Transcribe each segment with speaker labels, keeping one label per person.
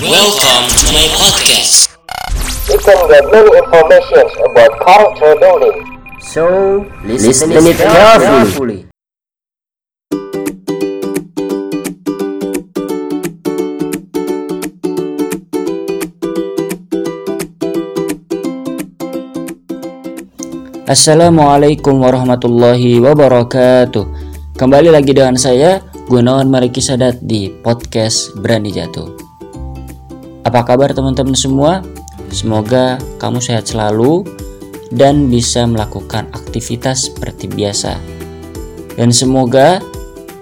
Speaker 1: Welcome to my podcast.
Speaker 2: You can get many information about character building.
Speaker 3: So, listen, it carefully. Assalamualaikum warahmatullahi wabarakatuh Kembali lagi dengan saya Gunawan Mariki Sadat di podcast Berani Jatuh Apa kabar teman-teman semua? Semoga kamu sehat selalu dan bisa melakukan aktivitas seperti biasa Dan semoga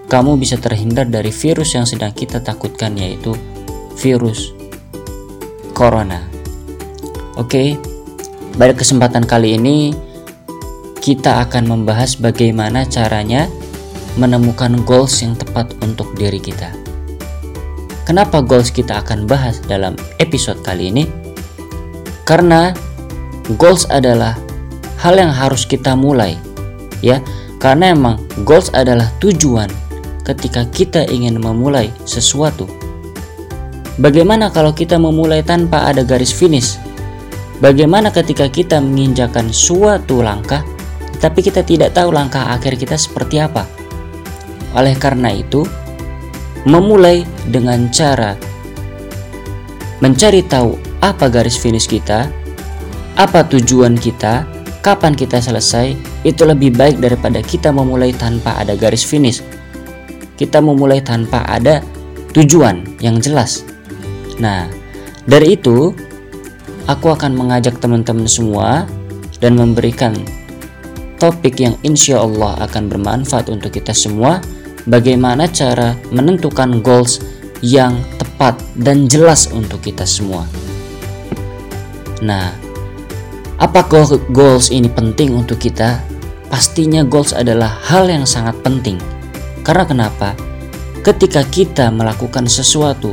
Speaker 3: kamu bisa terhindar dari virus yang sedang kita takutkan yaitu virus Corona Oke, pada kesempatan kali ini kita akan membahas bagaimana caranya menemukan goals yang tepat untuk diri kita. Kenapa goals kita akan bahas dalam episode kali ini? Karena goals adalah hal yang harus kita mulai, ya. Karena emang goals adalah tujuan ketika kita ingin memulai sesuatu. Bagaimana kalau kita memulai tanpa ada garis finish? Bagaimana ketika kita menginjakan suatu langkah tapi kita tidak tahu langkah akhir kita seperti apa. Oleh karena itu, memulai dengan cara mencari tahu apa garis finish kita, apa tujuan kita, kapan kita selesai, itu lebih baik daripada kita memulai tanpa ada garis finish. Kita memulai tanpa ada tujuan yang jelas. Nah, dari itu, aku akan mengajak teman-teman semua dan memberikan topik yang insya Allah akan bermanfaat untuk kita semua bagaimana cara menentukan goals yang tepat dan jelas untuk kita semua? Nah apa goals ini penting untuk kita? Pastinya goals adalah hal yang sangat penting. Karena kenapa? Ketika kita melakukan sesuatu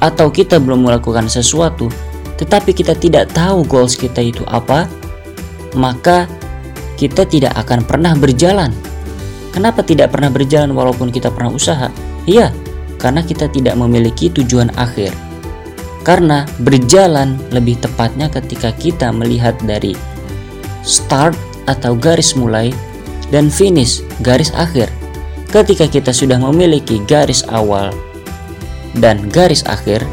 Speaker 3: atau kita belum melakukan sesuatu tetapi kita tidak tahu goals kita itu apa maka kita tidak akan pernah berjalan. Kenapa tidak pernah berjalan walaupun kita pernah usaha? Iya, karena kita tidak memiliki tujuan akhir. Karena berjalan lebih tepatnya ketika kita melihat dari start atau garis mulai dan finish garis akhir. Ketika kita sudah memiliki garis awal dan garis akhir,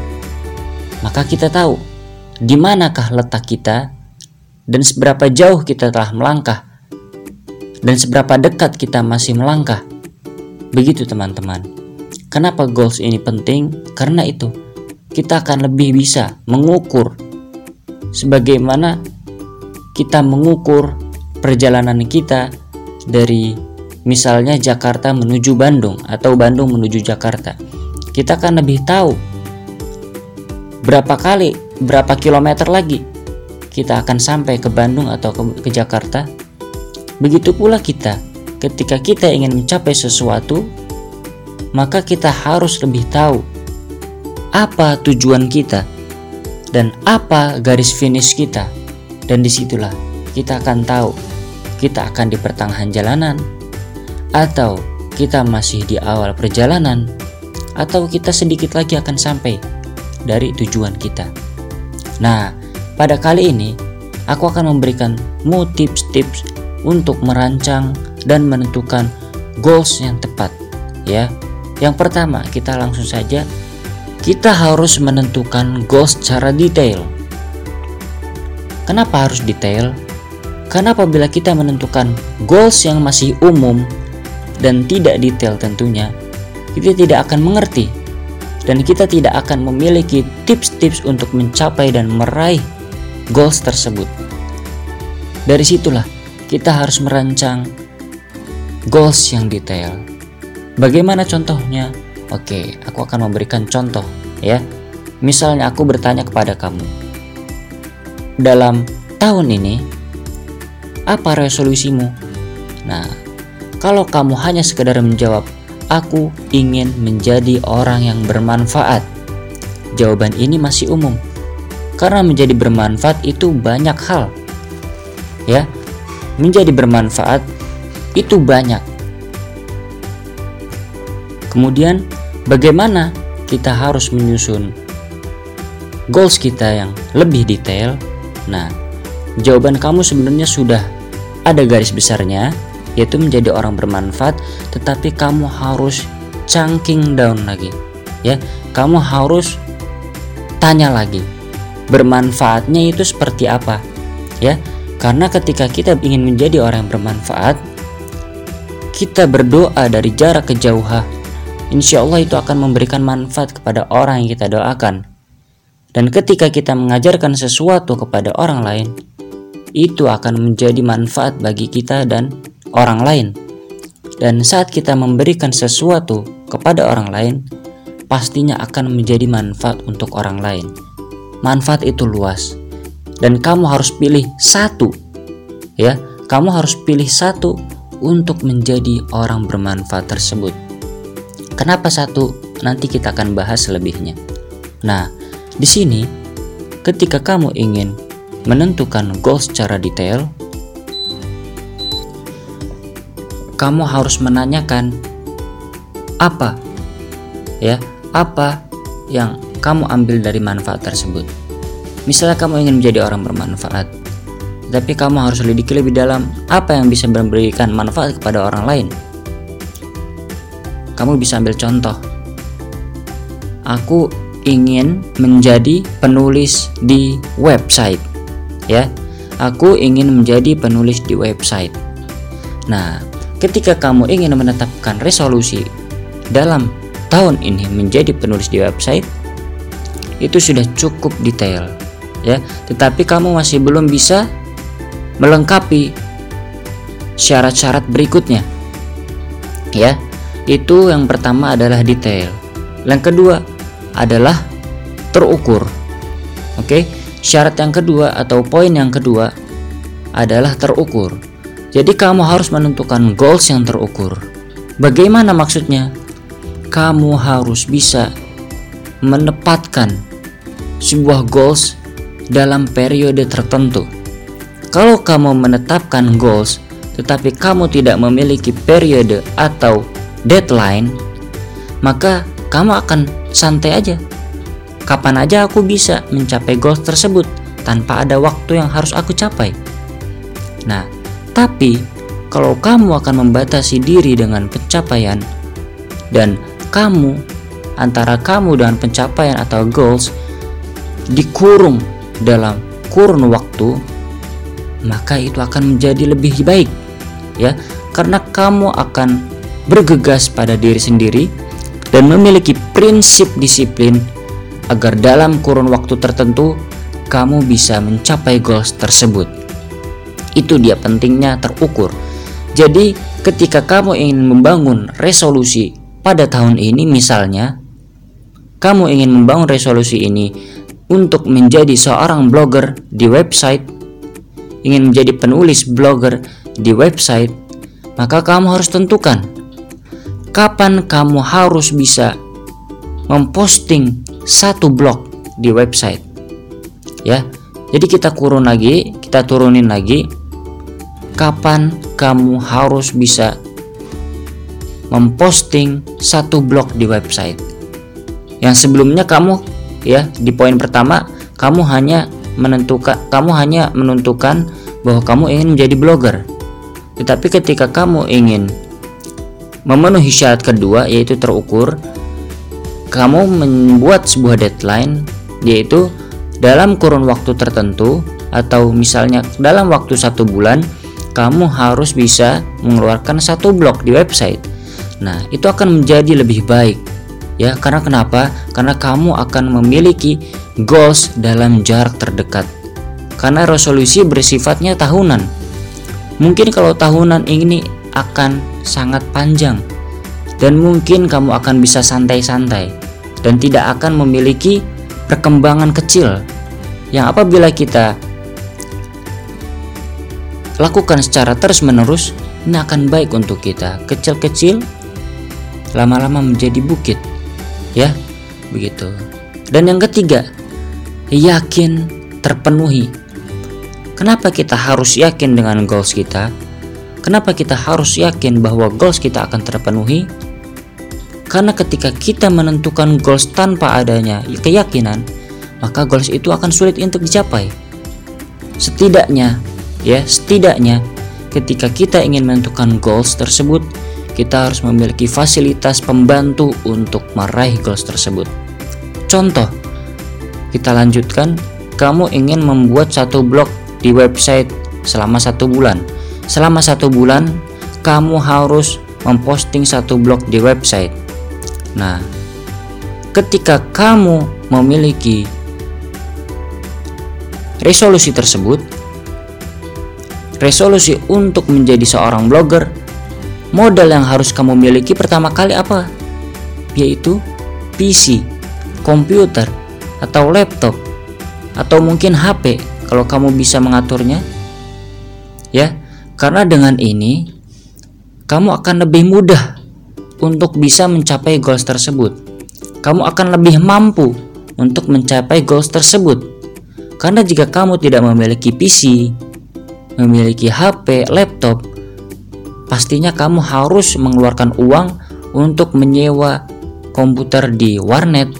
Speaker 3: maka kita tahu di manakah letak kita dan seberapa jauh kita telah melangkah dan seberapa dekat kita masih melangkah. Begitu teman-teman. Kenapa goals ini penting? Karena itu kita akan lebih bisa mengukur sebagaimana kita mengukur perjalanan kita dari misalnya Jakarta menuju Bandung atau Bandung menuju Jakarta. Kita akan lebih tahu berapa kali, berapa kilometer lagi kita akan sampai ke Bandung atau ke, ke Jakarta Begitu pula kita, ketika kita ingin mencapai sesuatu, maka kita harus lebih tahu apa tujuan kita dan apa garis finish kita. Dan di situlah kita akan tahu kita akan di pertengahan jalanan atau kita masih di awal perjalanan atau kita sedikit lagi akan sampai dari tujuan kita. Nah, pada kali ini aku akan memberikan mu tips-tips untuk merancang dan menentukan goals yang tepat ya. Yang pertama, kita langsung saja kita harus menentukan goals secara detail. Kenapa harus detail? Karena apabila kita menentukan goals yang masih umum dan tidak detail tentunya, kita tidak akan mengerti dan kita tidak akan memiliki tips-tips untuk mencapai dan meraih goals tersebut. Dari situlah kita harus merancang goals yang detail. Bagaimana contohnya? Oke, aku akan memberikan contoh ya. Misalnya aku bertanya kepada kamu, dalam tahun ini apa resolusimu? Nah, kalau kamu hanya sekedar menjawab, aku ingin menjadi orang yang bermanfaat. Jawaban ini masih umum. Karena menjadi bermanfaat itu banyak hal. Ya, menjadi bermanfaat itu banyak. Kemudian, bagaimana kita harus menyusun goals kita yang lebih detail, nah jawaban kamu sebenarnya sudah ada garis besarnya, yaitu menjadi orang bermanfaat, tetapi kamu harus chunking down lagi, ya. Kamu harus tanya lagi, bermanfaatnya itu seperti apa, ya? Karena ketika kita ingin menjadi orang yang bermanfaat, kita berdoa dari jarak kejauhan, insya Allah itu akan memberikan manfaat kepada orang yang kita doakan. Dan ketika kita mengajarkan sesuatu kepada orang lain, itu akan menjadi manfaat bagi kita dan orang lain. Dan saat kita memberikan sesuatu kepada orang lain, pastinya akan menjadi manfaat untuk orang lain. Manfaat itu luas, dan kamu harus pilih satu, ya. Kamu harus pilih satu untuk menjadi orang bermanfaat tersebut. Kenapa satu? Nanti kita akan bahas selebihnya. Nah, di sini ketika kamu ingin menentukan goal secara detail, kamu harus menanyakan apa ya, apa yang kamu ambil dari manfaat tersebut. Misalnya kamu ingin menjadi orang bermanfaat, tapi kamu harus selidiki lebih dalam apa yang bisa memberikan manfaat kepada orang lain. Kamu bisa ambil contoh. Aku ingin menjadi penulis di website. Ya. Aku ingin menjadi penulis di website. Nah, ketika kamu ingin menetapkan resolusi dalam tahun ini menjadi penulis di website, itu sudah cukup detail ya. Tetapi kamu masih belum bisa melengkapi syarat-syarat berikutnya. Ya, itu yang pertama adalah detail. Yang kedua adalah terukur. Oke, syarat yang kedua atau poin yang kedua adalah terukur. Jadi kamu harus menentukan goals yang terukur. Bagaimana maksudnya? Kamu harus bisa menempatkan sebuah goals dalam periode tertentu. Kalau kamu menetapkan goals tetapi kamu tidak memiliki periode atau deadline, maka kamu akan santai aja. Kapan aja aku bisa mencapai goals tersebut tanpa ada waktu yang harus aku capai. Nah, tapi kalau kamu akan membatasi diri dengan pencapaian dan kamu antara kamu dan pencapaian atau goals dikurung dalam kurun waktu maka itu akan menjadi lebih baik ya karena kamu akan bergegas pada diri sendiri dan memiliki prinsip disiplin agar dalam kurun waktu tertentu kamu bisa mencapai goals tersebut. Itu dia pentingnya terukur. Jadi, ketika kamu ingin membangun resolusi pada tahun ini misalnya kamu ingin membangun resolusi ini untuk menjadi seorang blogger di website ingin menjadi penulis blogger di website, maka kamu harus tentukan kapan kamu harus bisa memposting satu blog di website. Ya. Jadi kita kurun lagi, kita turunin lagi kapan kamu harus bisa memposting satu blog di website. Yang sebelumnya kamu ya di poin pertama kamu hanya menentukan kamu hanya menentukan bahwa kamu ingin menjadi blogger. Tetapi ketika kamu ingin memenuhi syarat kedua yaitu terukur, kamu membuat sebuah deadline yaitu dalam kurun waktu tertentu atau misalnya dalam waktu satu bulan kamu harus bisa mengeluarkan satu blog di website. Nah, itu akan menjadi lebih baik ya karena kenapa? Karena kamu akan memiliki goals dalam jarak terdekat. Karena resolusi bersifatnya tahunan. Mungkin kalau tahunan ini akan sangat panjang. Dan mungkin kamu akan bisa santai-santai. Dan tidak akan memiliki perkembangan kecil. Yang apabila kita lakukan secara terus-menerus ini akan baik untuk kita. Kecil-kecil lama-lama menjadi bukit ya begitu. Dan yang ketiga yakin terpenuhi. Kenapa kita harus yakin dengan goals kita? Kenapa kita harus yakin bahwa goals kita akan terpenuhi? Karena ketika kita menentukan goals tanpa adanya keyakinan maka goals itu akan sulit untuk dicapai. Setidaknya, ya, setidaknya ketika kita ingin menentukan goals tersebut, kita harus memiliki fasilitas pembantu untuk meraih goals tersebut. Contoh, kita lanjutkan, kamu ingin membuat satu blog di website selama satu bulan. Selama satu bulan, kamu harus memposting satu blog di website. Nah, ketika kamu memiliki resolusi tersebut, resolusi untuk menjadi seorang blogger, modal yang harus kamu miliki pertama kali apa? Yaitu PC, komputer, atau laptop, atau mungkin HP kalau kamu bisa mengaturnya. Ya, karena dengan ini kamu akan lebih mudah untuk bisa mencapai goals tersebut. Kamu akan lebih mampu untuk mencapai goals tersebut. Karena jika kamu tidak memiliki PC, memiliki HP, laptop, pastinya kamu harus mengeluarkan uang untuk menyewa komputer di warnet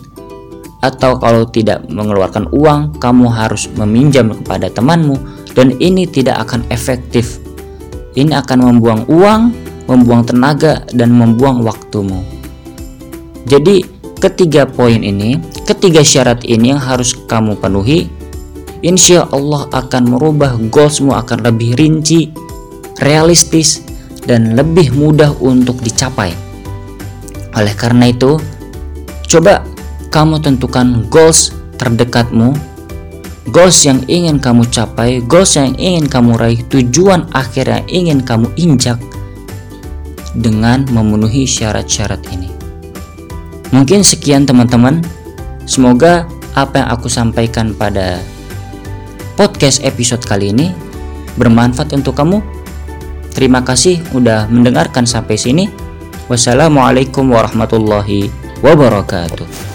Speaker 3: atau kalau tidak mengeluarkan uang, kamu harus meminjam kepada temanmu dan ini tidak akan efektif. Ini akan membuang uang membuang tenaga dan membuang waktumu. Jadi, ketiga poin ini, ketiga syarat ini yang harus kamu penuhi, insya Allah akan merubah goalsmu akan lebih rinci, realistis, dan lebih mudah untuk dicapai. Oleh karena itu, coba kamu tentukan goals terdekatmu, goals yang ingin kamu capai, goals yang ingin kamu raih, tujuan akhir yang ingin kamu injak, dengan memenuhi syarat-syarat ini. Mungkin sekian teman-teman. Semoga apa yang aku sampaikan pada podcast episode kali ini bermanfaat untuk kamu. Terima kasih udah mendengarkan sampai sini. Wassalamualaikum warahmatullahi wabarakatuh.